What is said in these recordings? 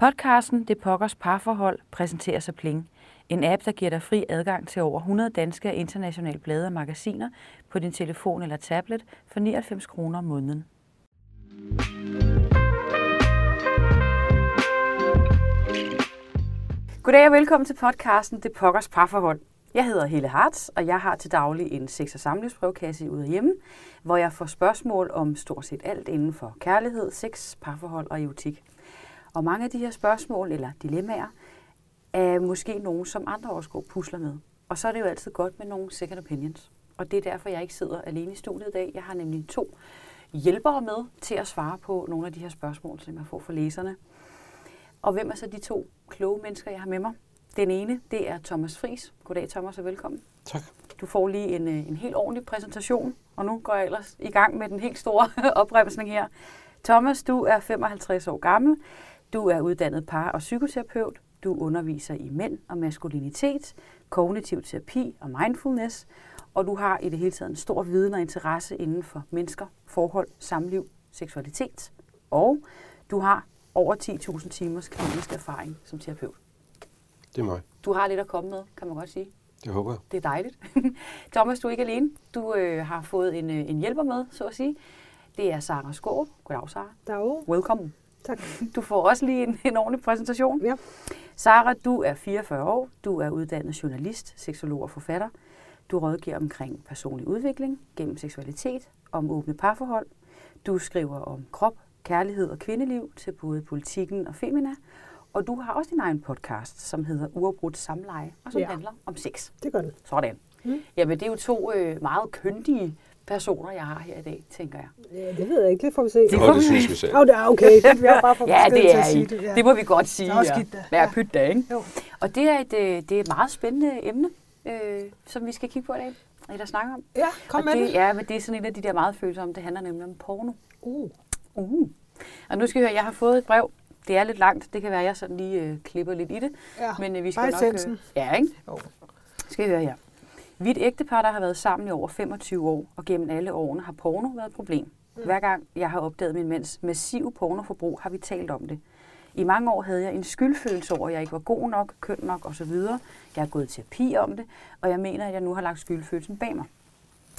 Podcasten Det Pokkers Parforhold præsenterer sig Pling. En app, der giver dig fri adgang til over 100 danske og internationale blade og magasiner på din telefon eller tablet for 99 kroner om måneden. Goddag og velkommen til podcasten Det Pokkers Parforhold. Jeg hedder Helle Hartz, og jeg har til daglig en sex- og samlivsbrevkasse ude hjemme, hvor jeg får spørgsmål om stort set alt inden for kærlighed, sex, parforhold og erotik. Og mange af de her spørgsmål eller dilemmaer er måske nogen, som andre også går pusler med. Og så er det jo altid godt med nogle second opinions. Og det er derfor, jeg ikke sidder alene i studiet i dag. Jeg har nemlig to hjælpere med til at svare på nogle af de her spørgsmål, som jeg får fra læserne. Og hvem er så de to kloge mennesker, jeg har med mig? Den ene, det er Thomas Fris. Goddag Thomas og velkommen. Tak. Du får lige en, øh, en helt ordentlig præsentation, og nu går jeg ellers i gang med den helt store opremsning her. Thomas, du er 55 år gammel. Du er uddannet par- og psykoterapeut. Du underviser i mænd og maskulinitet, kognitiv terapi og mindfulness. Og du har i det hele taget en stor viden og interesse inden for mennesker, forhold, samliv, seksualitet. Og du har over 10.000 timers klinisk erfaring som terapeut. Det er mig. Du har lidt at komme med, kan man godt sige. Det håber jeg. Det er dejligt. Thomas, du er ikke alene. Du øh, har fået en, øh, en hjælper med, så at sige. Det er Sara Skårup. Goddag, Sara. Dag. Welcome. Tak. Du får også lige en, en ordentlig præsentation. Ja. Sara, du er 44 år. Du er uddannet journalist, seksolog og forfatter. Du rådgiver omkring personlig udvikling gennem seksualitet, om åbne parforhold. Du skriver om krop, kærlighed og kvindeliv til både politikken og femina. Og du har også din egen podcast, som hedder Uafbrudt Samleje, og som ja. Handler om sex. Det gør det. Sådan. Mm. Jamen, det er jo to øh, meget køndige personer, jeg har her i dag, tænker jeg. Ja, det ved jeg ikke. Det får vi se. Det Det, får det vi- synes vi selv. Åh, det er okay. Det er bare for Ja, det til er at sige I. det. Ja. Det må vi godt sige. Der er også ja. skidt da. Vær Ja. pyt da, ikke? Jo. Og det er et, øh, det er et meget spændende emne, øh, som vi skal kigge på i dag, og der snakker om. Ja, kom og med det, det. Ja, men det er sådan en af de der meget følsomme. Det handler nemlig om porno. Uh. Uh. Og nu skal vi høre, jeg har fået et brev. Det er lidt langt. Det kan være, at jeg sådan lige øh, klipper lidt i det. Ja, Men øh, vi skal bare nok... Øh, ja, ikke? Jo. Skal vi høre her. Vi er et ægtepar, der har været sammen i over 25 år, og gennem alle årene har porno været et problem. Mm. Hver gang jeg har opdaget min mands massive pornoforbrug, har vi talt om det. I mange år havde jeg en skyldfølelse over, at jeg ikke var god nok, køn nok osv. Jeg har gået i terapi om det, og jeg mener, at jeg nu har lagt skyldfølelsen bag mig.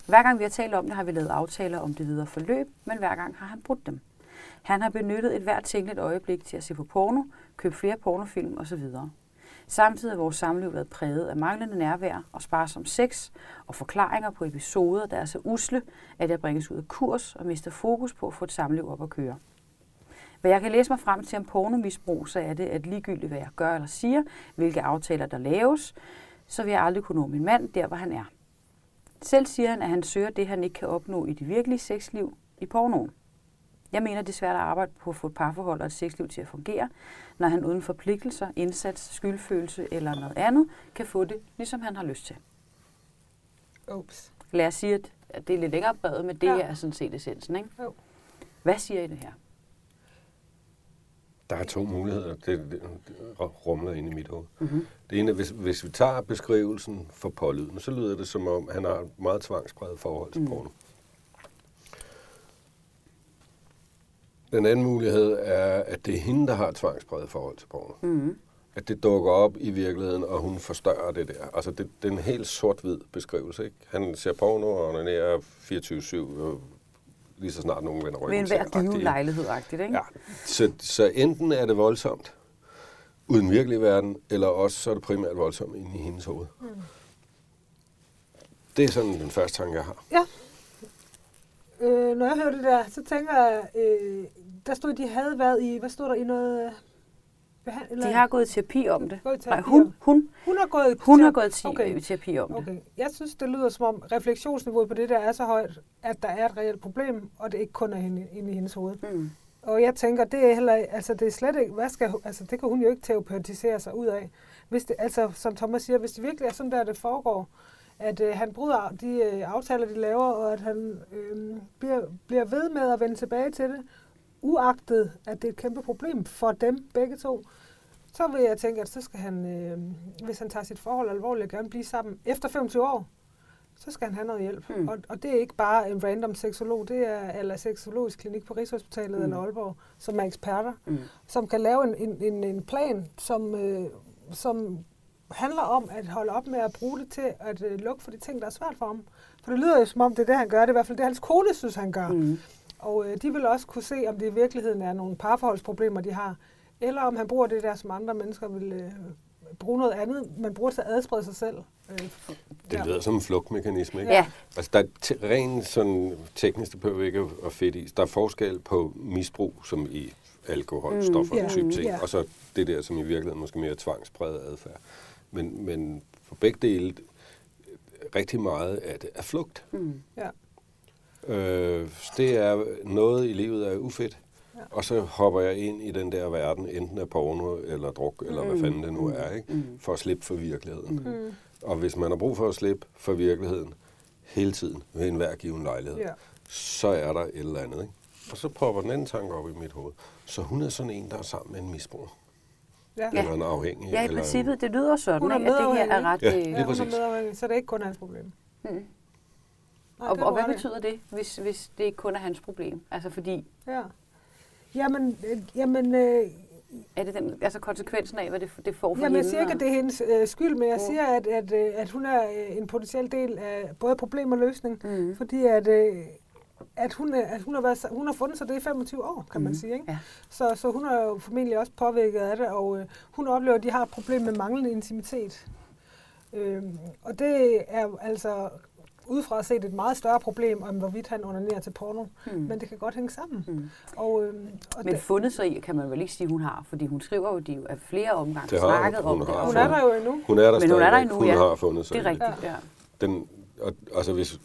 Hver gang vi har talt om det, har vi lavet aftaler om det videre forløb, men hver gang har han brudt dem. Han har benyttet et hvert tænkeligt øjeblik til at se på porno, købe flere pornofilm osv. Samtidig har vores samliv været præget af manglende nærvær og sparsom sex og forklaringer på episoder, der er så usle, at jeg bringes ud af kurs og mister fokus på at få et samliv op at køre. Hvad jeg kan læse mig frem til om pornomisbrug, så er det, at ligegyldigt hvad jeg gør eller siger, hvilke aftaler der laves, så vil jeg aldrig kunne nå min mand der, hvor han er. Selv siger han, at han søger det, han ikke kan opnå i det virkelige sexliv i pornoen. Jeg mener, det er svært at arbejde på at få et parforhold og et sexliv til at fungere, når han uden forpligtelser, indsats, skyldfølelse eller noget andet, kan få det, ligesom han har lyst til. Ups. Lad os sige, at- det er lidt længere brevet, men det ja. Er sådan set essensen. Ikke? Jo. Hvad siger I det her? Der er to muligheder, det, det, det rumler ind i mit hoved. Mm-hmm. Det ene er, hvis, hvis vi tager beskrivelsen for pålyden, så lyder det som om, han har et meget tvangspræget forhold til Mm. porno. Den anden mulighed er, at det er hende, der har et tvangspræget forhold til porno. Mm-hmm. At det dukker op i virkeligheden, og hun forstørrer det der. Altså, det, det er en helt sort-hvid beskrivelse, ikke? Han ser porno, og han er 24-7, øh, lige så snart nogen vender Ved ryggen en til. hver given lejlighed-agtigt, ikke? Ja, så, så enten er det voldsomt uden virkelig verden, eller også så er det primært voldsomt inde i hendes hoved. Mm. Det er sådan den første tanke, jeg har. Ja. Øh, når jeg hører det der, så tænker jeg, øh, der stod, de havde været i, hvad stod der i noget... øh, Behand, eller, De har gået i terapi om det. Gået i Nej, terapi hun, hun, hun har gået hun har terapi- gået i Okay. terapi om det. Okay. Jeg synes, det lyder som om refleksionsniveauet på det der er så højt, at der er et reelt problem, og det ikke kun er inde, inde i hendes hoved. Mm. Og jeg tænker, det er heller altså det er slet ikke, hvad skal, altså det kan hun jo ikke terapeutisere sig ud af. Hvis det, altså som Thomas siger, hvis det virkelig er sådan der, det foregår, at øh, han bryder de øh, aftaler, de laver, og at han øh, bliver, bliver ved med at vende tilbage til det, uagtet at det er et kæmpe problem for dem begge to, så vil jeg tænke, at så skal han, øh, hvis han tager sit forhold alvorligt og gerne blive sammen efter 25 år, så skal han have noget hjælp. Mm. Og, og det er ikke bare en random seksolog, det er eller seksologisk klinik på Rigshospitalet mm. eller Aalborg, som er eksperter, Mm. som kan lave en, en, en, en plan, som, øh, som handler om at holde op med at bruge det til at øh, lukke for de ting, der er svært for ham. For det lyder jo som om, det er det, han gør. Det er i hvert fald det, hans kone synes, han gør. Mm. Og øh, de vil også kunne se, om det i virkeligheden er nogle parforholdsproblemer, de har, eller om han bruger det der, som andre mennesker vil øh, bruge noget andet, men bruger til at adsprede sig selv. Øh, Det lyder som en flugtmekanisme, ikke? Ja. Altså, der er te- rent sådan teknisk, det behøver vi ikke at- fedt i. Der er forskel på misbrug, som i alkohol, Mm, stoffer og type ting, ja. og så det der, som i virkeligheden måske mere tvangspræget adfærd. Men, men for begge dele, rigtig meget af det er flugt. Mm. Ja. Øh, det er noget i livet er ufedt, Ja. og så hopper jeg ind i den der verden, enten af porno eller druk, eller hvad Mm, fanden det nu mm, er, ikke? mm. for at slippe for virkeligheden. Mm. Mm. Og hvis man har brug for at slippe for virkeligheden hele tiden ved enhver given lejlighed, Ja. så er der et eller andet. Ikke? Og så popper den anden tanke op i mit hoved. Så hun er sådan en, der er sammen med en misbruger. Ja. Ja. Eller en afhængig. Ja, i eller princippet, det lyder sådan, Hun er ikke, at det her er ret... Ja, øh, lige Ja, hun er præcis. så det er ikke kun hans problem. Mm. Nej, Og, og hvad det. betyder det, hvis, hvis det ikke kun er hans problem? Altså fordi, Ja. Jamen, øh, jamen, øh, er det den, altså konsekvensen af, hvad det, det får for jamen jeg hende? siger ikke, at det er hendes øh, skyld, men jeg Mm. siger, at, at, øh, at hun er øh, en potentiel del af både problem og løsning. Mm. Fordi at, øh, at, hun, at hun, har været, hun har fundet sig det i 25 år, kan man Mhm. sige. Ikke? Ja. Så, så hun er jo formentlig også påvirket af det, og øh, hun oplever, at de har et problem med manglende intimitet. Øh, og det er altså udefra set et meget større problem, om hvorvidt han onanerer til porno. Mm. Men det kan godt hænge sammen. Mm. Og, øh, og Men det, fundet sig i, kan man vel ikke sige, hun har, fordi hun skriver jo, de er flere omgange Det har snakket hun. om Hun det. har og hun er der jo endnu. Hun er der Men hun er der endnu, hun ja. har fundet sig. Det er rigtigt, ja. Den, og, altså hvis,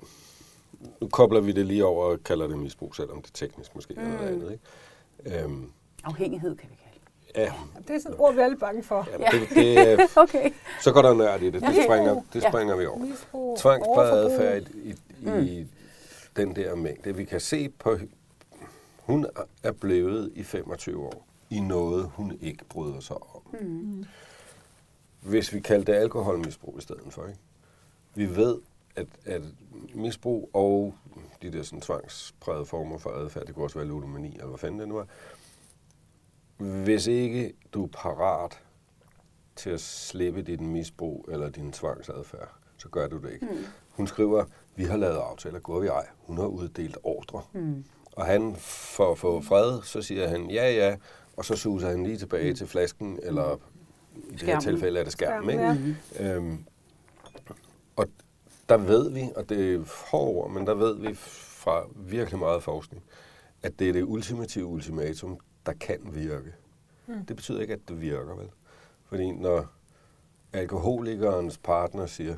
nu kobler vi det lige over og kalder det misbrug, selvom det teknisk måske er noget Mm. andet. Ikke? Øhm, Afhængighed, kan vi kalde det. ja, Det er sådan et ord, vi er alle bange for. ja, det, det, er- Okay. så går der nørd i det. Det Ja. springer, det Ja. springer vi over. Misbrug, Tvangspræget adfærd i, i, i den der mængde. Vi kan se på, hun er blevet i 25 år i noget, hun ikke bryder sig om. Mm. Hvis vi kaldte det alkoholmisbrug i stedet for, ikke? Vi ved, at, at misbrug og de der sådan tvangsprægede former for adfærd, det kunne også være ludomani, eller hvad fanden det nu er. Hvis ikke du er parat til at slippe dit misbrug eller din tvangsadfærd, så gør du det ikke. Mm. Hun skriver, vi har lavet aftaler, går vi ej. Hun har uddelt ordre. Mm. Og han, for at få fred, så siger han ja, ja, og så suser han lige tilbage til flasken, eller i det her tilfælde er det skærmen, Skærmen, ikke? ja. Mm. Øhm, og der ved vi, og det er hårde ord, men der ved vi fra virkelig meget forskning, at det er det ultimative ultimatum, der kan virke. Mm. Det betyder ikke, at det virker, vel? Fordi når alkoholikerens partner siger,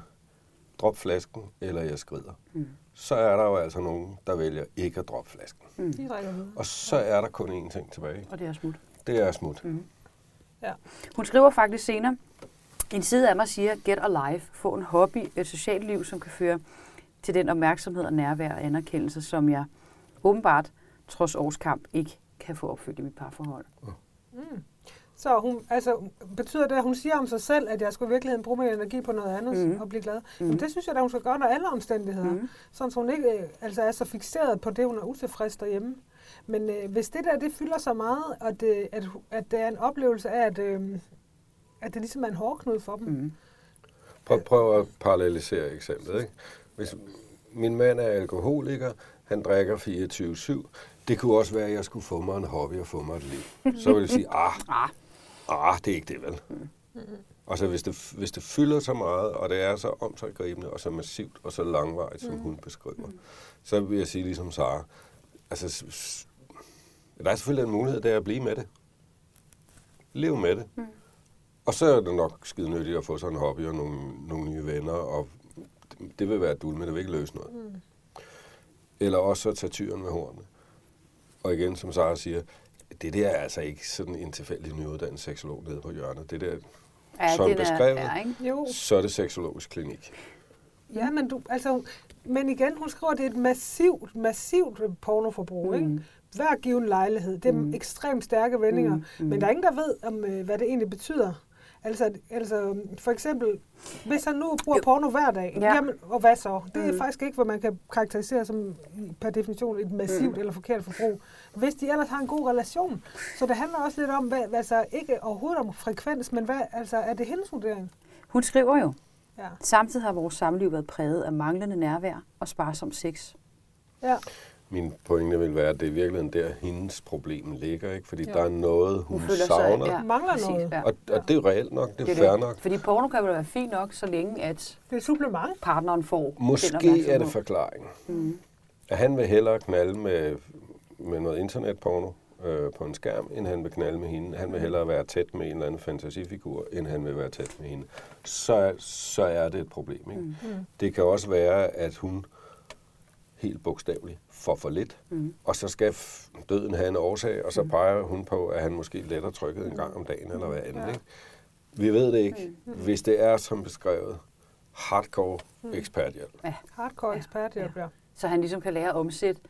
drop flasken, eller jeg skrider, Mm. så er der jo altså nogen, der vælger ikke at droppe flasken. Mm. Og så er der kun én ting tilbage. Og det er smut. Det er smut. Mm. Ja. Hun skriver faktisk senere, en side af mig siger, get alive, få en hobby, et socialt liv, som kan føre til den opmærksomhed og nærvær og anerkendelse, som jeg åbenbart, trods årskamp, ikke kan få opfyldt i mit parforhold. Mm. Så hun, altså, betyder det, at hun siger om sig selv, at jeg skulle i virkeligheden bruge min energi på noget andet mm. og blive glad? Mm. Jamen, det synes jeg da, hun skal gøre under alle omstændigheder. Mm. Mm. Sådan, så hun ikke øh, altså, er så fixeret på det, hun er utilfreds derhjemme. Men øh, hvis det der, det fylder så meget, og det, at, hu- at det er en oplevelse af, at, øh, at det ligesom er en hårdknud for dem. Mm. Prøv, prøv at parallelisere eksemplet. Ikke? Hvis min mand er alkoholiker, han drikker 24-7, det kunne også være, at jeg skulle få mig en hobby og få mig et liv. Så vil jeg sige, ah, Ah, ah det er ikke det vel. Og så hvis det, hvis det fylder så meget, og det er så omsorggribende, og så massivt, og så langvarigt, som hun beskriver, så vil jeg sige ligesom Sara, altså, der er selvfølgelig en mulighed der at blive med det. Lev med det. Mm. Og så er det nok skide nyttigt at få sådan en hobby og nogle, nogle nye venner, og det- det vil være dul, men det vil ikke løse noget. Mm. Eller også at tage tyren med hornene. Og igen, som Sara siger, det der er altså ikke sådan en tilfældig nyuddannet seksolog nede på hjørnet. Det der, ja, Som den beskrevet. Er, ikke? Jo, så er det seksologisk klinik. ja, men, du, altså, men igen, hun skriver, at det er et massivt, massivt pornoforbrug. Mm. Ikke? Hver given lejlighed. Det er Mm. mm. ekstremt stærke vendinger. Mm. Mm. Men der er ingen, der ved, om, øh, hvad det egentlig betyder. Altså, altså for eksempel, hvis han nu bruger porno hver dag, Ja. jamen, og hvad så? Det er Mhm. faktisk ikke, hvad man kan karakterisere som per definition et massivt Mhm. eller forkert forbrug. Hvis de ellers har en god relation. Så det handler også lidt om, hvad, altså ikke overhovedet om frekvens, men hvad, altså, er det hendes vurdering? Hun skriver jo, Ja. samtidig har vores samliv været præget af manglende nærvær og sparsom sex. ja. Min pointe vil være, at det er i virkeligheden der, hendes problem ligger, ikke? Fordi Ja. der er noget, hun, Hun føler savner. sig... Ja, Mangler præcis, noget. Ja. Og, og det er jo reelt nok, det er, Det fair det. nok. Fordi porno kan vel være fint nok, så længe at Det er supplement. partneren får Måske er det forklaringen. Mm. At han vil hellere knalde med, med noget internetporno øh, på en skærm, end han vil knalde med hende. Han vil hellere være tæt med en eller anden fantasifigur, end han vil være tæt med hende. Så, så er det et problem. Ikke? Mm. Mm. Det kan også være, at hun helt bogstaveligt får for lidt, Mm. og så skal f- døden have en årsag, og så Mm. peger hun på, at han måske letter trykket en gang om dagen, eller hvad andet. Ja. Ikke? Vi ved det ikke. Mm. Hvis det er som beskrevet, hardcore Mm. eksperthjælp. Hardcore Ja. ekspert, ja. ja. Så han ligesom kan lære at omsætte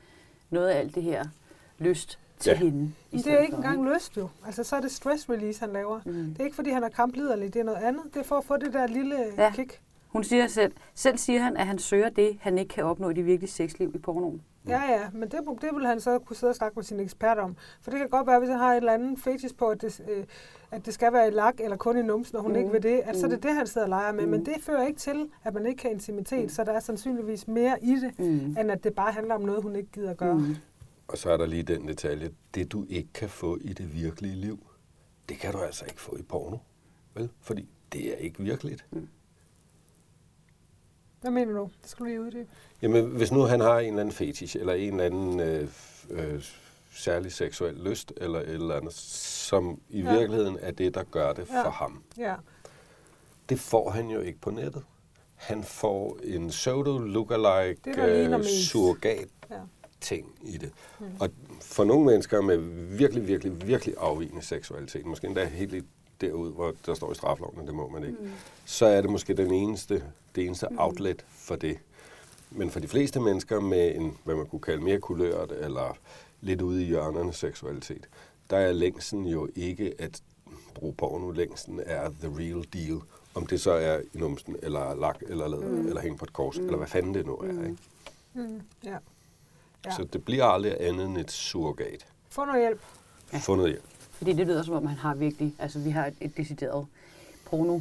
noget af alt det her lyst til Ja. hende. i Men det er ikke for, engang lyst jo. Altså, så er det stress release, han laver. Mm. Det er ikke, fordi han er kampliderlig, det er noget andet. Det er for at få det der lille ja. kick. Hun siger selv, selv siger han, at han søger det, han ikke kan opnå i det virkelige sexliv i pornoen. Ja, ja, men det, det vil han så kunne sidde og snakke med sin ekspert om. For det kan godt være, hvis han har et eller andet fetish på, at det, øh, at det skal være i lak eller kun i numsen, og hun Mm. mm. ikke vil det, at så er det Mm. det, han sidder og leger med. Mm. Men det fører ikke til, at man ikke kan intimitet, Mm. så der er sandsynligvis mere i det, Mm. end at det bare handler om noget, hun ikke gider gøre. Mm. Og så er der lige den detalje, det du ikke kan få i det virkelige liv, det kan du altså ikke få i porno. Vel? Fordi det er ikke virkeligt. Hvad mener du? Det skal du lige uddybe. Jamen, hvis nu han har en eller anden fetish, eller en eller anden øh, øh, særlig seksuel lyst, eller et eller andet, som i Ja. virkeligheden er det, der gør det Ja. for ham. Ja. Det får han jo ikke på nettet. Han får en pseudo Det, lookalike ligner øh, surrogat Ja. ting i det. Mm. Og for nogle mennesker med virkelig, virkelig, virkelig afvigende seksualitet, måske endda helt lidt derud, hvor der står i strafloven, at det må man ikke, Mm. så er det måske den eneste, det eneste Mm. outlet for det. Men for de fleste mennesker med en, hvad man kunne kalde mere kulørt, eller lidt ude i hjørnerne seksualitet, der er længsen jo ikke at bruge porno. Længsen er the real deal. Om det så er i numsen, eller lak, eller læder, Mm. eller hænge på et kors, Mm. eller hvad fanden det nu er. Mm. Ikke? Mm. ja. Ja. Så det bliver aldrig andet end et surrogat. Få noget hjælp. Få noget hjælp. Fordi det lyder som om, han har virkelig, altså vi har et, et decideret porno.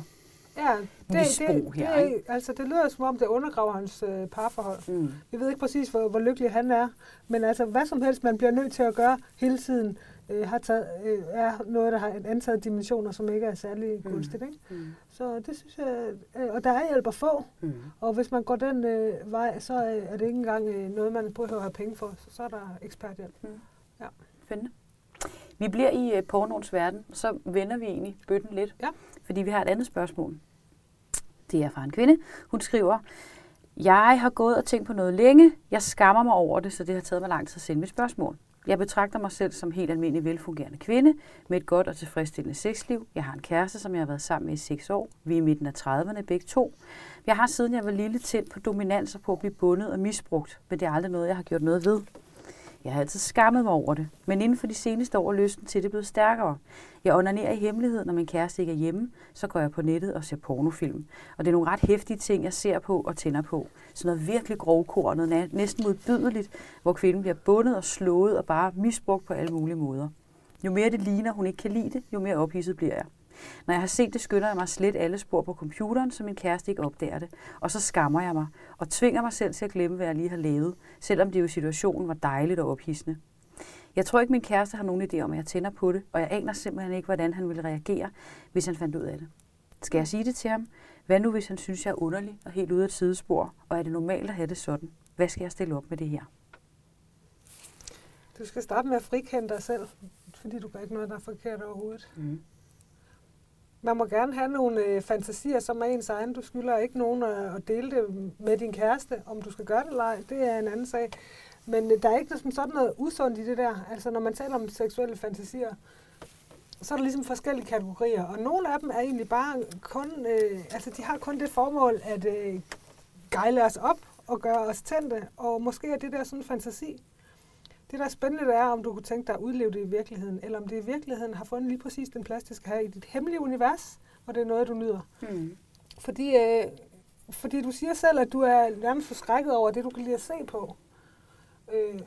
Ja, det, det, her, det, altså, det lyder som om, det undergraver hans øh, parforhold. Mm. Vi ved ikke præcis, hvor, hvor lykkelig han er, men altså, hvad som helst, man bliver nødt til at gøre hele tiden, øh, har taget, øh, er noget, der har antaget dimensioner, som ikke er særlig Mm. gunstigt. Ikke? Mm. Så det synes jeg, øh, og der er hjælp at få, Mm. og hvis man går den øh, vej, så øh, er det ikke engang øh, noget, man behøver at have penge for, så, så er der eksperthjælp. Spændende. Vi bliver i uh, pornoens verden, så vender vi egentlig bøtten lidt. Ja. Fordi vi har et andet spørgsmål. Det er fra en kvinde. Hun skriver, jeg har gået og tænkt på noget længe. Jeg skammer mig over det, så det har taget mig lang tid at sende mit spørgsmål. Jeg betragter mig selv som helt almindelig velfungerende kvinde med et godt og tilfredsstillende sexliv. Jeg har en kæreste, som jeg har været sammen med i 6 år. Vi er i midten af 30'erne begge to. Jeg har siden jeg var lille tændt på dominans og på at blive bundet og misbrugt, men det er aldrig noget, jeg har gjort noget ved. Jeg har altid skammet mig over det, men inden for de seneste år er lysten til det blevet stærkere. Jeg onanerer i hemmelighed, når min kæreste ikke er hjemme, så går jeg på nettet og ser pornofilm. Og det er nogle ret hæftige ting, jeg ser på og tænder på. Sådan noget virkelig grovkornet, næsten modbydeligt, hvor kvinden bliver bundet og slået og bare misbrugt på alle mulige måder. Jo mere det ligner, hun ikke kan lide det, jo mere ophidset bliver jeg. Når jeg har set det, skynder jeg mig slet alle spor på computeren, så min kæreste ikke opdager det. Og så skammer jeg mig og tvinger mig selv til at glemme, hvad jeg lige har lavet, selvom det jo i situationen var dejligt og ophidsende. Jeg tror ikke, min kæreste har nogen idé om, at jeg tænder på det, og jeg aner simpelthen ikke, hvordan han ville reagere, hvis han fandt ud af det. Skal jeg sige det til ham? Hvad nu, hvis han synes, jeg er underlig og helt ude af sidespor? Og er det normalt at have det sådan? Hvad skal jeg stille op med det her? Du skal starte med at frikende dig selv, fordi du gør ikke noget, der er forkert overhovedet. Mm. Man må gerne have nogle øh, fantasier, som er ens egen. Du skylder ikke nogen at, at dele det med din kæreste, om du skal gøre det eller ej. Det er en anden sag. Men øh, der er ikke sådan, sådan noget usundt i det der. Altså, når man taler om seksuelle fantasier, så er der ligesom forskellige kategorier. Og nogle af dem er egentlig bare kun, øh, altså de har kun det formål at øh, gejle os op og gøre os tændte. Og måske er det der sådan en fantasi. Det, der er spændende, det er, om du kunne tænke dig at udleve det i virkeligheden, eller om det i virkeligheden har fundet lige præcis den plads, det skal have i dit hemmelige univers, og det er noget, du nyder. Mm. Fordi, øh, fordi du siger selv, at du er nærmest forskrækket over det, du kan lide at se på. Øh,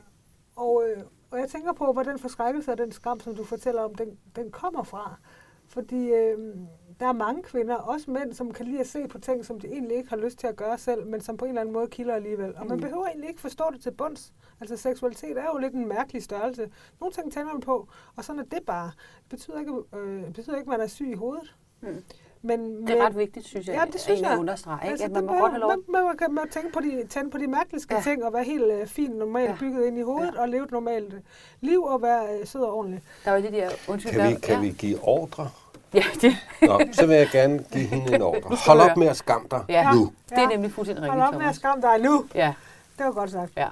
og, øh, og jeg tænker på, hvor den forskrækkelse og den skam, som du fortæller om, den, den kommer fra. Fordi øh, der er mange kvinder, også mænd, som kan lide at se på ting, som de egentlig ikke har lyst til at gøre selv, men som på en eller anden måde kilder alligevel. Og man Mm. behøver egentlig ikke forstå det til bunds. Altså seksualitet er jo lidt en mærkelig størrelse. Nogle ting tænder man på, og sådan er det bare. Det betyder ikke, øh, betyder ikke at man er syg i hovedet. Mm. Men, Det er ret vigtigt, synes jeg, Ja, det synes at jeg. understrege, ikke? Altså, at man må godt have lov. Man, man, kan, man tænke på de, tænde på de mærkeligste Ja. ting, og være helt øh, fint, normalt Ja. bygget ind i hovedet, Ja. og leve et normalt liv, og være øh, sød og ordentlig. Der var det der, undskyld, Kan vi, kan ja. vi give ordre? Ja, det, Nå, så vil jeg gerne give hende en ordre. Hold op med at skamme dig ja. nu. det er Ja. nemlig fuldstændig Hold rigtigt, op med at skamme dig nu. Ja, Det var godt sagt. ja.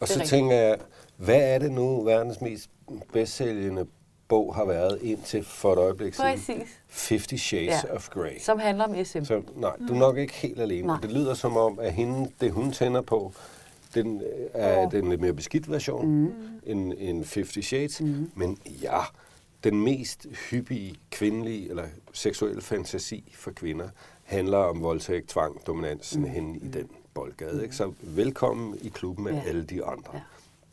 Og så rigtigt. tænker jeg, hvad er det nu, verdens mest bedstsælgende bog har været indtil for et øjeblik siden? Præcis. Fifty Shades Ja. of Grey. Som handler om SM. Så nej, du er nok ikke helt alene. Nej. Det lyder som om, at hende, det hun tænder på, den øh, er Åh. den lidt mere beskidt version Mm. end, end Fifty Shades. Mm. Men ja, den mest hyppige kvindelige eller seksuelle fantasi for kvinder handler om voldtægt, tvang, dominans, mm. henne i den boldgade. Ikke? Så velkommen i klubben med Ja. alle de andre. Ja.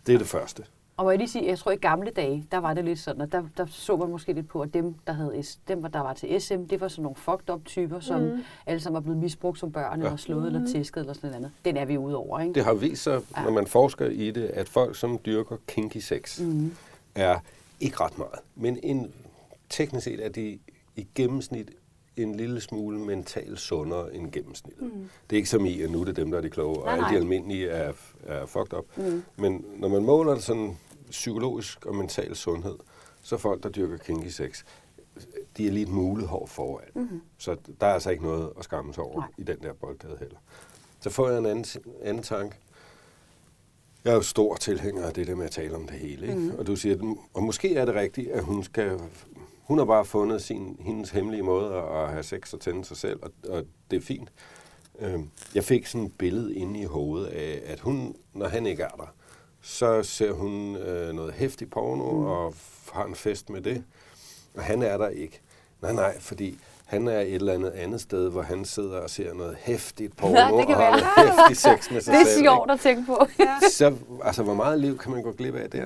Det er det første. Og må jeg lige sige, jeg tror i gamle dage, der var det lidt sådan, at der, der så man måske lidt på, at dem, der, havde, S- dem, der var til SM, det var sådan nogle fucked up typer, som mm. alle sammen var blevet misbrugt som børn, Ja. eller slået eller tæsket eller sådan noget andet. Den er vi ude over, ikke? Det har vist sig, Ja. når man forsker i det, at folk, som dyrker kinky sex, Mm. er ikke ret meget. Men en, teknisk set er de i gennemsnit en lille smule mentalt sundere end gennemsnittet. Mm. Det er ikke som i, at nu er det dem, der er de kloge, og Nej, alle de nej. almindelige er, er fucked up. Mm. Men når man måler sådan psykologisk og mental sundhed, så folk, der dyrker kinky sex, de er lige et mulehår foran. Mm-hmm. Så der er altså ikke noget at skamme sig over Nej. i den der boldgade heller. Så får jeg en anden, anden tanke. Jeg er jo stor tilhænger af det der med at tale om det hele. Ikke? Mm. Og du siger, og måske er det rigtigt, at hun skal... Hun har bare fundet sin, hendes hemmelige måde at have sex og tænde sig selv, og, og det er fint. Øhm, Jeg fik sådan et billede inde i hovedet af, at hun, når han ikke er der, så ser hun øh, noget hæftig porno mm. og har en fest med det. Og han er der ikke. Nej, nej, fordi han er et eller andet andet sted, hvor han sidder og ser noget hæftigt porno Ja, det kan og har være. noget hæftig sex med sig Det er selv. sjovt at tænke på. Så, altså, hvor meget liv kan man gå glip af der?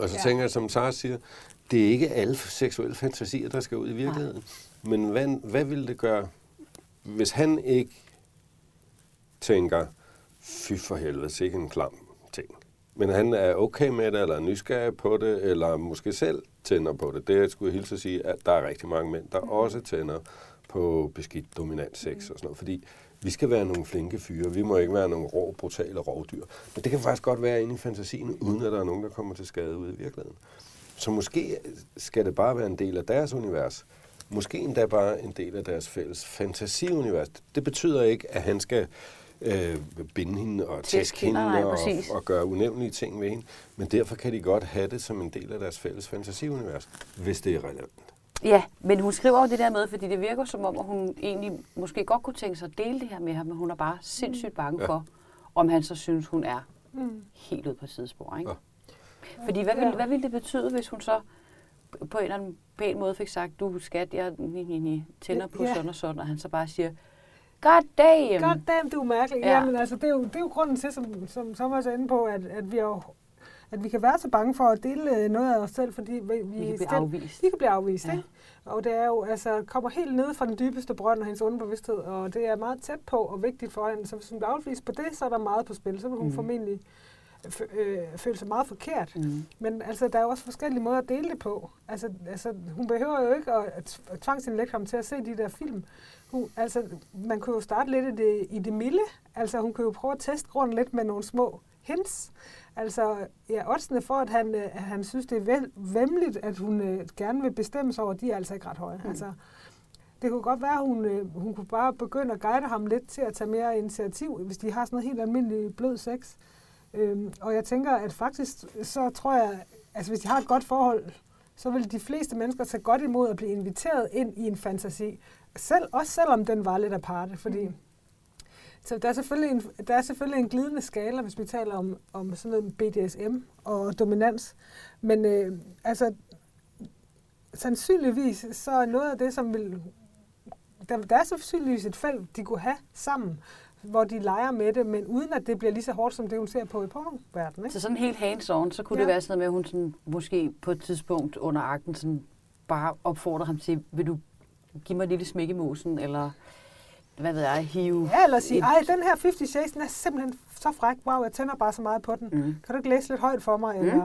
Og så Ja. tænker jeg, som Sara siger, det er ikke alle seksuelle fantasier, der skal ud i virkeligheden. Men hvad, hvad ville det gøre, hvis han ikke tænker, fy for helvede, sikke en klam. Men han er okay med det, eller er nysgerrig på det, eller måske selv tænder på det. Det skulle jeg hilse at sige, at der er rigtig mange mænd, der også tænder på beskidt dominant sex og sådan noget. Fordi vi skal være nogle flinke fyre. Vi må ikke være nogle rå, brutale rovdyr. Men det kan faktisk godt være inde i fantasien, uden at der er nogen, der kommer til skade ude i virkeligheden. Så måske skal det bare være en del af deres univers. Måske endda bare en del af deres fælles fantasiunivers. Det betyder ikke, at han skal øh, binde hende og Tæske hende, nej, og, præcis. og gøre unævnlige ting med hende. Men derfor kan de godt have det som en del af deres fælles fantasiunivers, hvis det er relevant. Ja, men hun skriver jo det der med, fordi det virker som om, at hun egentlig måske godt kunne tænke sig at dele det her med ham, men hun er bare sindssygt bange Ja. for, om han så synes, hun er Mm. helt ude på sidespor. Ikke? Ja. Fordi hvad Ja. ville, hvad ville det betyde, hvis hun så på en eller anden pæn måde fik sagt, du skat, jeg ni, ni, ni, tænder på Ja. sådan og sådan, og han så bare siger, God damn! God damn, du er mærkelig. Ja. Ja. Jamen, altså, det, er jo, det er jo grunden til, som, som Thomas er inde på, at, at, vi jo, at vi kan være så bange for at dele øh, noget af os selv, fordi vi, vi, Vi kan blive afvist. Vi kan blive afvist, Ja. ikke? Og det er jo, altså, kommer helt ned fra den dybeste brønd af hendes underbevidsthed, og det er meget tæt på og vigtigt for hende. Så hvis hun bliver afvist på det, så er der meget på spil. Så vil hun Mm. formentlig øh, føle sig meget forkert. Mm. Men altså, der er jo også forskellige måder at dele det på. Altså, altså hun behøver jo ikke at, at tvangsindlægge ham til at se de der film. Hun, altså, man kunne jo starte lidt i det, i det milde. Altså, hun kunne jo prøve at teste grunden lidt med nogle små hints. Altså, ja, oddsene for, at han, øh, han synes, det er vemmeligt, at hun øh, gerne vil bestemme sig over, de er altså ikke ret høje. Mm. Altså, det kunne godt være, at hun, øh, hun kunne bare begynde at guide ham lidt til at tage mere initiativ, hvis de har sådan noget helt almindeligt blød sex. Øhm, og jeg tænker, at faktisk, så tror jeg, altså hvis de har et godt forhold, så vil de fleste mennesker tage godt imod at blive inviteret ind i en fantasi. Selv, også selvom den var lidt aparte, fordi så der er, selvfølgelig en, der er selvfølgelig en glidende skala, hvis vi taler om, om sådan noget BDSM og dominans. Men øh, altså, sandsynligvis så er noget af det, som vil der, der er sandsynligvis et felt, de kunne have sammen, hvor de leger med det, men uden at det bliver lige så hårdt, som det, hun ser på i pornoverdenen. Ikke? Så sådan helt hands-on, så kunne ja. Det være sådan noget med, at hun sådan, måske på et tidspunkt under akten sådan, bare opfordrer ham til, vil du give mig et lille smæk i mosen, eller hvad ved jeg, hive... Ja, eller sige, et- ej, den her 50 Shades, den er simpelthen så fræk. Wow, jeg tænder bare så meget på den. Mm. Kan du ikke læse lidt højt for mig? Mm.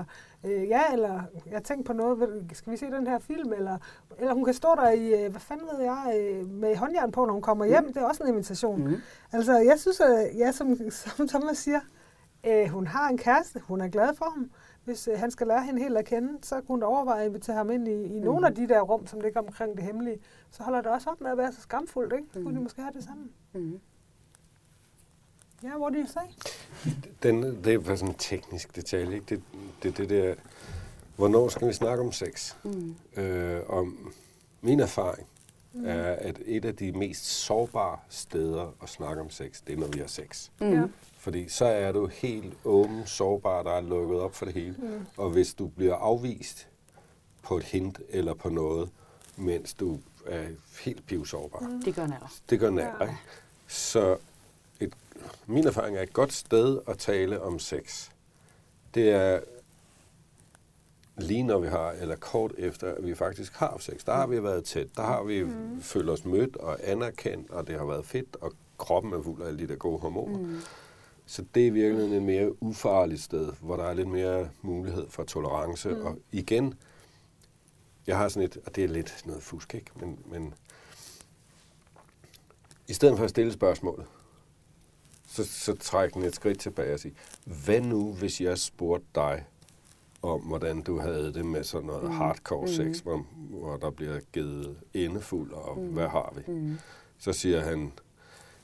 Øh, ja, eller jeg tænker på noget, skal vi se den her film? Eller, eller hun kan stå der i, øh, hvad fanden ved jeg, øh, med håndjern på, når hun kommer hjem. Det er også en invitation. Mm. Altså, jeg synes, at, ja, som, som Thomas siger, øh, hun har en kæreste, hun er glad for ham. Hvis øh, han skal lære hende helt at kende, så kunne hun overveje at invitere ham ind i, i Mm. nogle af de der rum, som ligger omkring det hemmelige. Så holder det også op med at være så skamfuldt, ikke? Så kunne Mm. de måske have det sammen. Mm. Ja, hvor de say? Den, det er bare sådan en teknisk detalje, ikke? Det, det, det der, hvornår skal vi snakke om sex? Mm. Øh, om min erfaring mm. er, at et af de mest sårbare steder at snakke om sex, det er, når vi har sex. Mm. Ja. Fordi så er du helt åben, sårbar, der er lukket op for det hele. Mm. Og hvis du bliver afvist på et hint eller på noget, mens du er helt pivsårbar, mm. Det gør en alder. det gør nær, Ja. ikke? Så min erfaring er et godt sted at tale om sex. Det er lige når vi har, eller kort efter, at vi faktisk har sex. Der har vi været tæt, der har vi mm. følt os mødt og anerkendt, og det har været fedt, og kroppen er fuld af alle de der gode hormoner. Mm. Så det er virkelig et mere ufarligt sted, hvor der er lidt mere mulighed for tolerance. Mm. Og igen, jeg har sådan et, og det er lidt noget fusk, ikke? Men, men i stedet for at stille spørgsmålet, så, så træk den et skridt tilbage og sige, hvad nu, hvis jeg spurgte dig om, hvordan du havde det med sådan noget mm. hardcore sex, hvor, hvor der bliver givet indefuld, og mm. hvad har vi? Mm. Så siger han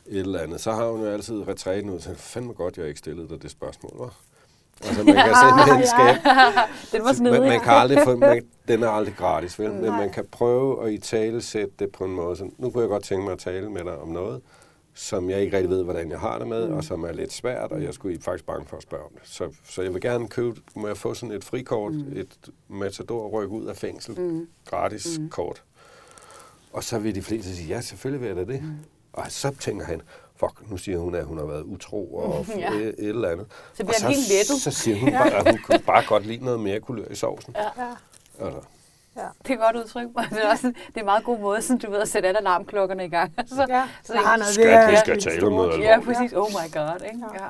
et eller andet. Så har hun jo altid retræten ud, så fandme godt, jeg ikke stillede dig det spørgsmål, var. Altså, man kan simpelthen skabe Den var man, snedig. man kan aldrig få, man, den er aldrig gratis, vel? Men Nej. man kan prøve at i tale sætte det på en måde. Så nu kunne jeg godt tænke mig at tale med dig om noget, som jeg ikke rigtig ved, hvordan jeg har det med, mm. og som er lidt svært, og jeg skulle faktisk bange for at spørge om det. Så, så jeg vil gerne købe, må jeg få sådan et frikort, mm. et matador ryk ud af fængsel, mm. gratis mm. kort. Og så vil de fleste sige, ja, selvfølgelig vil jeg da det. Mm. Og så tænker han, fuck, nu siger hun, at hun har været utro og Ja. et, et eller andet. Så Og bliver han helt lettet. Så siger hun bare, at hun kunne bare godt lide noget mere kulør i sovsen. Ja. Ja. Det er godt udtryk. Det er også en, det er en meget god måde, sådan, du ved, at sætte alle alarmklokkerne i gang. Så, Ja, så er noget, Skat, det er vi skal tale noget Ja, præcis. Oh my god, ikke? Ja. Ja.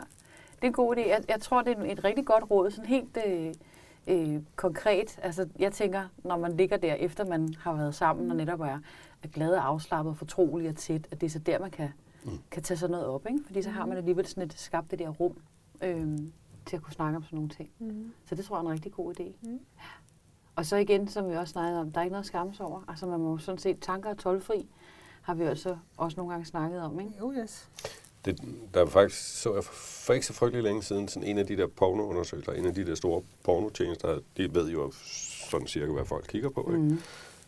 Det er en god idé. Jeg, jeg tror, det er et, et rigtig godt råd. Sådan helt øh, øh, konkret. Altså, jeg tænker, når man ligger der, efter man har været sammen og netop er, er glad og afslappet, fortrolig og tæt, at det er så der, man kan, mm. kan tage sådan noget op. Ikke? Fordi så har man alligevel sådan et skabt det der rum øh, til at kunne snakke om sådan nogle ting. Mhm. Så det tror jeg er en rigtig god idé. Mm. Ja. Og så igen, som vi også snakkede om, der er ikke noget sig over. Altså man må sådan set, tanker er tolvfri, har vi altså også nogle gange snakket om, ikke? Jo, yes. Det, der var faktisk, så jeg for ikke så frygtelig længe siden, sådan en af de der pornoundersøgelser, en af de der store pornotjenester, de ved jo sådan cirka, hvad folk kigger på. Ikke?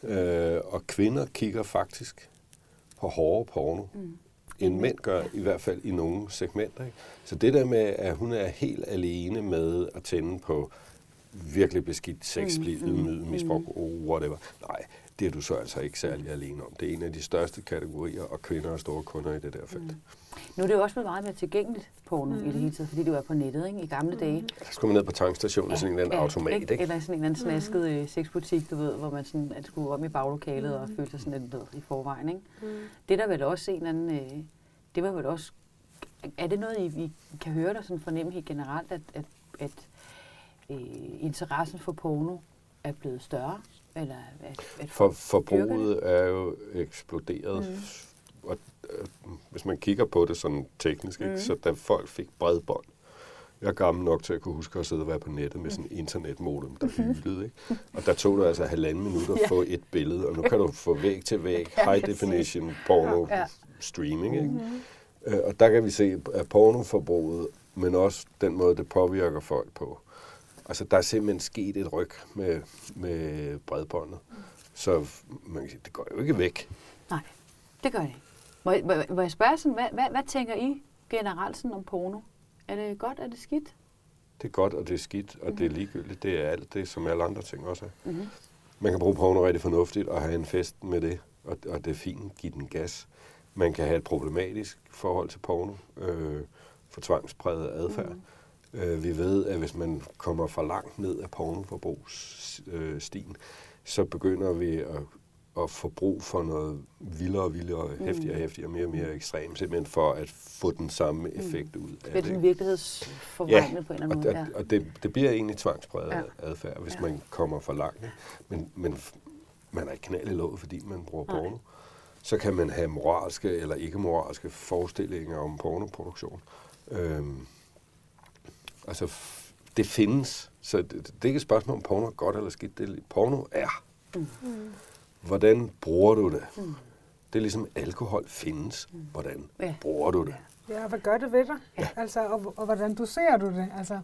Mm. Øh, og kvinder kigger faktisk på hårdere porno, Mm. end mænd gør, i hvert fald i nogle segmenter. Ikke? Så det der med, at hun er helt alene med at tænde på virkelig beskidt sex, Mm, blive mm, ydmyget, misbrug, whatever. Nej, det er du så altså ikke særlig alene om. Det er en af de største kategorier, og kvinder er store kunder i det der felt. Nu er det jo også blevet meget mere tilgængeligt porno mm. i det hele taget, fordi det er på nettet, ikke? I gamle mm. dage. Der skulle man ned på tankstationen i sådan en eller anden automat, ikke? Eller sådan en eller anden snasket øh, sexbutik, du ved, hvor man sådan, at skulle om i baglokalet og følte sig sådan lidt ved i forvejen, ikke? Mm. Det er der vel også en eller anden, øh, det var vel også, er det noget, I, I kan høre dig sådan fornemme helt generelt, at, at, at øh, interessen for porno er blevet større? Eller at, at For, forbruget er jo eksploderet. Mm. Og, øh, hvis man kigger på det sådan teknisk, ikke, Mm. så da folk fik bredbånd, jeg er gammel nok til at kunne huske at sidde og være på nettet med sådan en internetmodem, der hylede. Ikke? Og der tog det altså halvanden minut at Ja. få et billede, og nu kan du få væg til væg, high definition porno Ja. streaming. Ikke? Øh, Og der kan vi se, at pornoforbruget, men også den måde, det påvirker folk på. Altså, der er simpelthen sket et ryg med, med bredbåndet. Så man kan sige, det går jo ikke væk. Nej, det gør det ikke. Må, må, må jeg spørge sådan, hvad, hvad, hvad tænker I generelt sådan om porno? Er det godt, er det skidt? Det er godt, og det er skidt, og det er ligegyldigt. Det er alt det, som alle andre ting også er. Mm-hmm. Man kan bruge porno rigtig fornuftigt og have en fest med det, og, og det er fint, give den gas. Man kan have et problematisk forhold til porno, øh, for tvangspræget adfærd. Mm. Øh, vi ved, at hvis man kommer for langt ned af pornoforbrugsstien, så begynder vi at, at få brug for noget vildere og vildere, mm. hæftigere og hæftigere, mere og mere ekstremt, simpelthen for at få den samme effekt ud af Det er det. den virkelighedsforvandlet Ja, på en eller anden måde. og, og det, det bliver egentlig tvangspræget Ja. ja. adfærd, hvis Ja. ja. man kommer for langt. Men, men man er ikke knald i låget, fordi man bruger Nej. porno. Så kan man have moralske eller ikke-moralske forestillinger om pornoproduktion. Øhm, altså, f- det findes. Så det, det er ikke et spørgsmål om porno er godt eller skidt. Det er, porno er. Mm. Hvordan bruger du det? Mm. Det er ligesom alkohol findes. Hvordan Ja. bruger du det? Ja, hvad gør det ved dig? Ja. Altså, og, og hvordan doserer du det? Altså,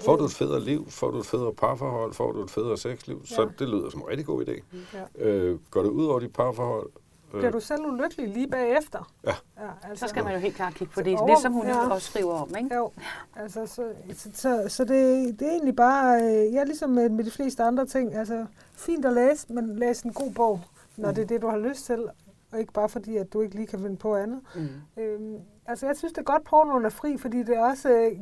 Får du et federe liv, får du et federe parforhold, får du et federe sexliv, så Ja. det lyder som en rigtig god idé. ja. Øh, går det ud over dit parforhold? Øh, Bliver du selv ulykkelig lige bagefter? Ja. ja altså, Så skal man jo helt klart kigge på det, over- det som hun ja. også skriver om, ikke? Jo, altså, så, så, så, så det, det er egentlig bare, øh, ja, ligesom med, med de fleste andre ting, altså fint at læse, men læs en god bog, når Mm. det er det, du har lyst til, og ikke bare fordi, at du ikke lige kan finde på andet. Mm. Øhm, altså, jeg synes, det er godt, pornoen er fri, fordi det også øh,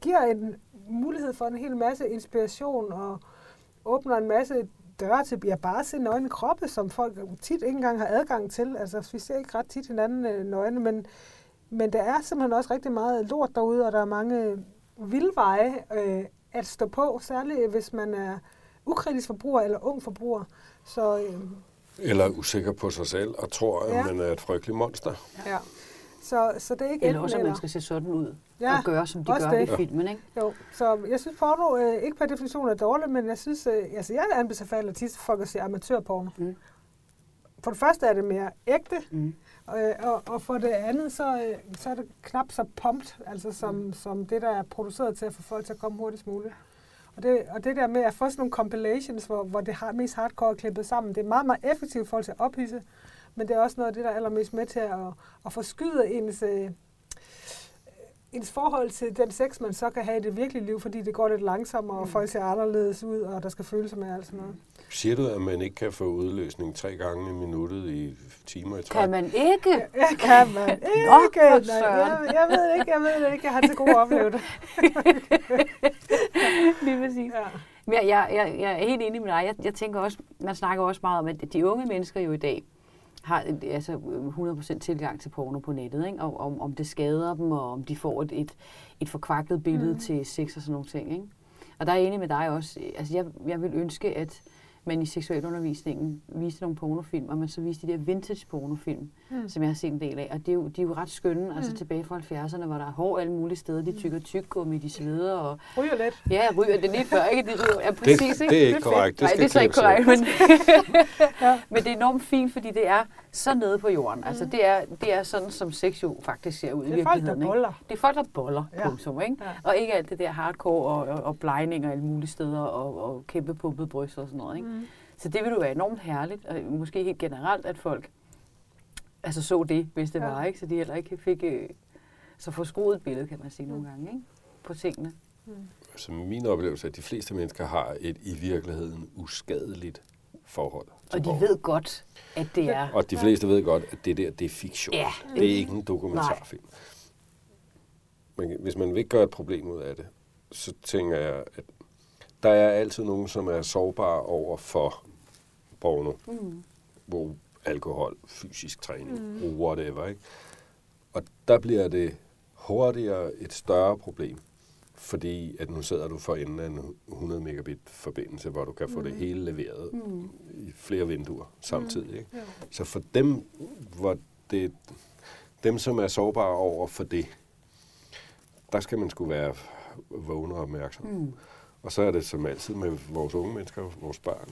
giver en mulighed for en hel masse inspiration og åbner en masse døre til ja, bare at se nøgne kroppe, som folk tit ikke engang har adgang til. Altså, vi ser ikke ret tit hinanden øh, nøgne, men, men der er simpelthen også rigtig meget lort derude, og der er mange vildveje øh, at stå på, særligt hvis man er ukritisk forbruger eller ung forbruger. Så øh, Eller usikker på sig selv og tror, at Ja. man er et frygteligt monster. ja. Så, så det er ikke Eller også, at eller. man skal se sådan ud Ja, og gøre, som de gør det. i filmen, ikke? Jo, så jeg synes porno øh, ikke per definition er dårligt, men jeg synes, øh, altså jeg anbefaler tit folk at se amatørporno. Mm. For det første er det mere ægte, Mm. øh, og, og for det andet, så, øh, så er det knap så pumped, altså som, Mm. som det, der er produceret til at få folk til at komme hurtigst muligt. Og det, og det der med at få sådan nogle compilations, hvor, hvor det har mest hardcore er klippet sammen, det er meget, meget effektivt i forhold til at ophisse, men det er også noget af det, der er allermest med til at, at forskyde ens, øh, ens forhold til den sex, man så kan have i det virkelige liv, fordi det går lidt langsommere, og Mm. folk ser anderledes ud, og der skal følelser med alt sådan noget. Siger du, at man ikke kan få udløsning tre gange i minuttet i timer i træk? Kan man ikke? Ja, kan man ikke. Nå, Nej, jeg, jeg ved det ikke, jeg ved det ikke. Jeg har til gode at opleve det. Lige præcis. Ja. Men jeg, jeg, jeg, jeg er helt enig med dig. Jeg, jeg tænker også, man snakker også meget om, at de unge mennesker jo i dag har et- altså 100% tilgang til porno på nettet, ikke? Og om, om det skader dem, og om de får et, et, et forkvaklet billede Mm. mm. til sex og sådan nogle ting. Ikke? Og der er jeg enig med dig også. Altså, jeg, jeg vil ønske, at man i seksualundervisningen viste nogle pornofilm, og man så viste de der vintage pornofilm, Mm. som jeg har set en del af. Og det er jo, de er jo ret skønne, mm. altså Mm. tilbage fra 70'erne, hvor der er hår alle mulige steder. De tykker tyggegummi, de sveder, og Ryger lidt. Ja, ryger det lige før, ikke? De ryger, ja, Det, præcis, ikke? det er ikke korrekt. Det Nej, det er så ikke korrekt, men, Ja. men det er enormt fint, fordi det er så nede på jorden. Altså, det er, det er sådan, som sex jo faktisk ser ud i Det er folk, der virkeligheden. ikke? boller. Det er folk, der boller, Ja. punktum, ikke? Ja. Og ikke alt det der hardcore og, og, og blegninger alle mulige steder og, og kæmpe pumpede bryster og sådan noget, ikke? Mm. Så det ville jo være enormt herligt, og måske helt generelt, at folk altså så det, hvis det Ja. var, ikke? Så de heller ikke fik øh, så forskruet et billede, kan man sige nogle gange, ikke? På tingene. Så min oplevelse er, at de fleste mennesker har et i virkeligheden uskadeligt forhold Og de porno. ved godt, at det er... Og de fleste ved godt, at det der, det er fiktion. Ja. Det er ikke en dokumentarfilm. Men hvis man vil gøre et problem ud af det, så tænker jeg, at der er altid nogen, som er sårbare over for porno, Mm. hvor alkohol, fysisk træning, mm. whatever. Ikke? Og der bliver det hurtigere et større problem, fordi at nu sidder du for enden af en 100 megabit forbindelse, hvor du kan få det Mm. hele leveret Mm. i flere vinduer samtidig. Ikke? Ja. Så for dem, hvor det, dem, som er sårbare over for det, der skal man skulle være vågen og opmærksom. Mm. Og så er det som altid med vores unge mennesker, vores børn.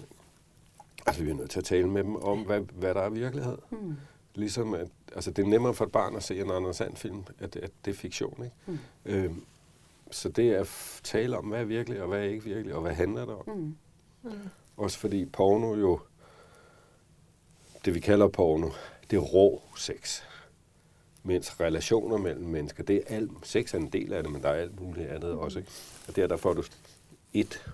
Altså, vi er nødt til at tale med dem om, hvad, hvad der er virkelighed. Mm. Ligesom, at, altså, det er nemmere for et barn at se en Anders Sand film, at, at det er fiktion, ikke? Mm. Øhm, så det er at tale om, hvad er virkelig, og hvad er ikke virkelig, og hvad handler det om. Mm. Mm. Også fordi porno jo, det vi kalder porno, det er rå sex. Mens relationer mellem mennesker, det er alt, sex er en del af det, men der er alt muligt andet også. Ikke? Og der, der får du et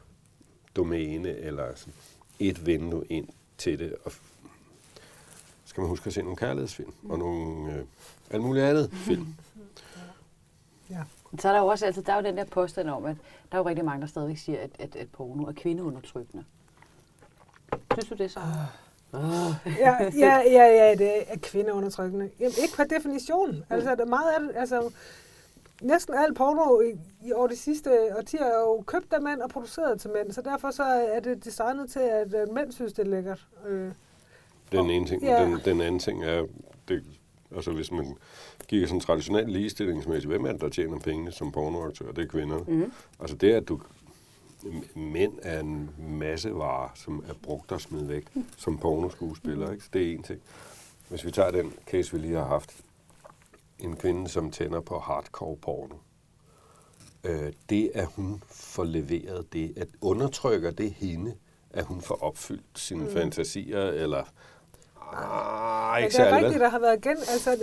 domæne, eller sådan et vindue ind til det. Og skal man huske at se nogle kærlighedsfilm og nogle øh, alt muligt andet film. Ja. Så er der jo også altid, der er jo den der påstand om, at der er jo rigtig mange, der stadigvæk siger, at, at, at porno er kvindeundertrykkende. Synes du det så? ja, ja, ja, ja, det er kvindeundertrykkende. Jamen, ikke per definition. Altså, der er meget af det, altså, næsten al porno i, i over de sidste årtier er jo købt af mænd og produceret til mænd, så derfor så er det designet til, at øh, mænd synes, det er lækkert. Øh, Den ene ting. Ja. Den, den anden ting er, det, altså hvis man kigger sådan traditionelt ligestillingsmæssigt, hvem er det, der tjener pengene som pornoaktør? Det er kvinderne. Mhm. Altså det, at du mænd er en masse varer, som er brugt og smidt væk som pornoskuespiller. Ikke? Så det er en ting. Hvis vi tager den case, vi lige har haft. En kvinde, som tænder på hardcore porno. Øh, det, at hun får leveret det, at undertrykker det hende, at hun får opfyldt sine mm. fantasier, eller... Ah, ikke det er rigtigt, der har været gen, altså,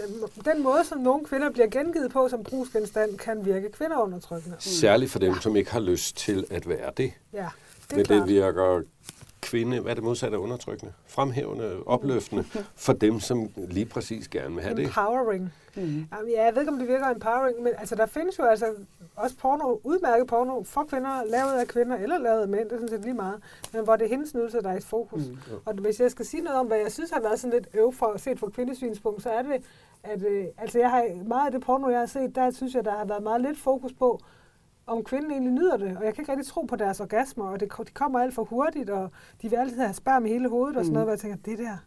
den måde, som nogle kvinder bliver gengivet på som brugsgenstand, kan virke kvindeundertrykkende. Særligt for dem, som ikke har lyst til at være det. Ja, det er Men det klart. virker kvinde, hvad er det modsatte af undertrykkende? Fremhævende, opløftende for dem, som lige præcis gerne vil have det. Empowering. Mm. Ja, jeg ved ikke, om det virker empowering, men altså, der findes jo altså også porno, udmærket porno for kvinder, lavet af kvinder eller lavet af mænd, det er sådan set lige meget, men hvor det er hendes nydelse, der er i fokus. Mm. Og hvis jeg skal sige noget om, hvad jeg synes har været sådan lidt øv for, set fra kvindesynspunkt, så er det, at øh, altså jeg har, meget af det porno, jeg har set, der synes jeg, der har været meget lidt fokus på, om kvinden egentlig nyder det, og jeg kan ikke rigtig tro på deres orgasmer, og det, de kommer alt for hurtigt, og de vil altid have sperm i hele hovedet og sådan Mm. noget, hvor jeg tænker, det der,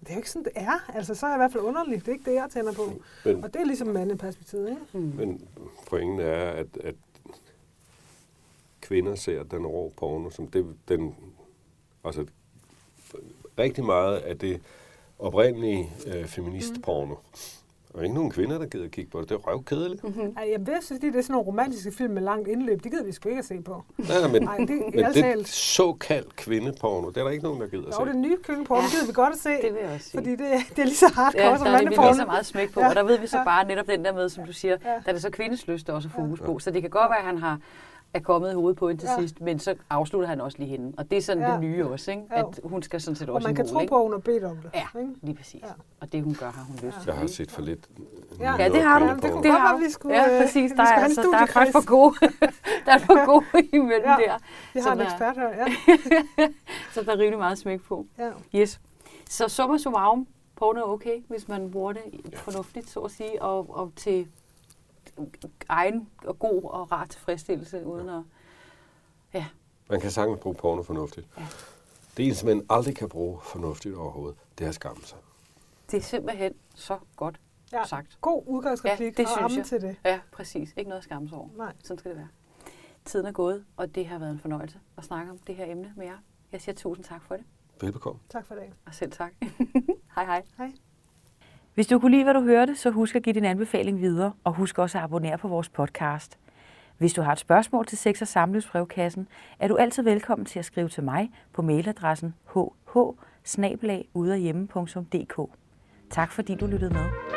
det er jo ikke sådan, det er. Altså, så er jeg i hvert fald underligt. Det er ikke det, jeg tænder på. Men, Og det er ligesom mandeperspektivet, ikke? Mm. men pointen er, at, at kvinder ser den rå porno som det, den, altså rigtig meget af det oprindelige øh, feministporno. Og ikke nogen kvinder, der gider kigge på det. Det er røvkedeligt. Mm-hmm. Ej, jeg ved, synes, det er sådan nogle romantiske film med langt indløb. Det gider vi sgu ikke at se på. Nej, men, Nej, det er men det talt. såkaldt kvindeporno, det er der ikke nogen, der gider Jo, det se. nye køkkenporno, Ja. det gider vi godt at se. Det vil jeg også sige. Fordi det, det er lige så hardcore Ja, som der er lige så mandeporno. meget smæk på, Ja. og der ved vi så Ja. bare netop den der med, som du siger, Ja. der er det så kvindes lyst, der også er fokus på. Så det kan godt være, at han har er kommet i hovedet på hende til Ja. sidst, men så afslutter han også lige hende. Og det er sådan Ja. det nye også, ikke? Jo. at hun skal sådan set Og også man i kan mål, tro ikke? på, at hun har bedt om det. Ja, ikke? lige præcis. Ja. Og det hun gør, har hun lyst til. Jeg har set for lidt Ja. Ja, det har du. Det kunne det godt har du. vi skulle, ja, øh, præcis. vi Der er, altså, der er faktisk for gode, der er for gode imellem Ja. der. Vi har en der- ekspert her, ja. Så der er rimelig meget smæk på. ja. Yes. Så summa summarum, porno er okay, hvis man bruger det fornuftigt, så at sige, og, og til egen og god og rar tilfredsstillelse, uden at... Ja, Man kan sagtens bruge porno fornuftigt. Ja. Det eneste, man aldrig kan bruge fornuftigt overhovedet, det er at skamme sig. det er simpelthen så godt ja. sagt. God udgangsreplik Ja, det og synes jeg. til det. Ja, præcis. Ikke noget at skamme sig over. Nej. Sådan skal det være. Tiden er gået, og det har været en fornøjelse at snakke om det her emne med jer. Jeg siger tusind tak for det, Velbekomme. Tak for dag. og selv tak. hej hej. Hej. Hvis du kunne lide, hvad du hørte, så husk at give din anbefaling videre, og husk også at abonnere på vores podcast. Hvis du har et spørgsmål til Sex og Samlivsbrevkassen, er du altid velkommen til at skrive til mig på mailadressen hh Tak fordi du lyttede med.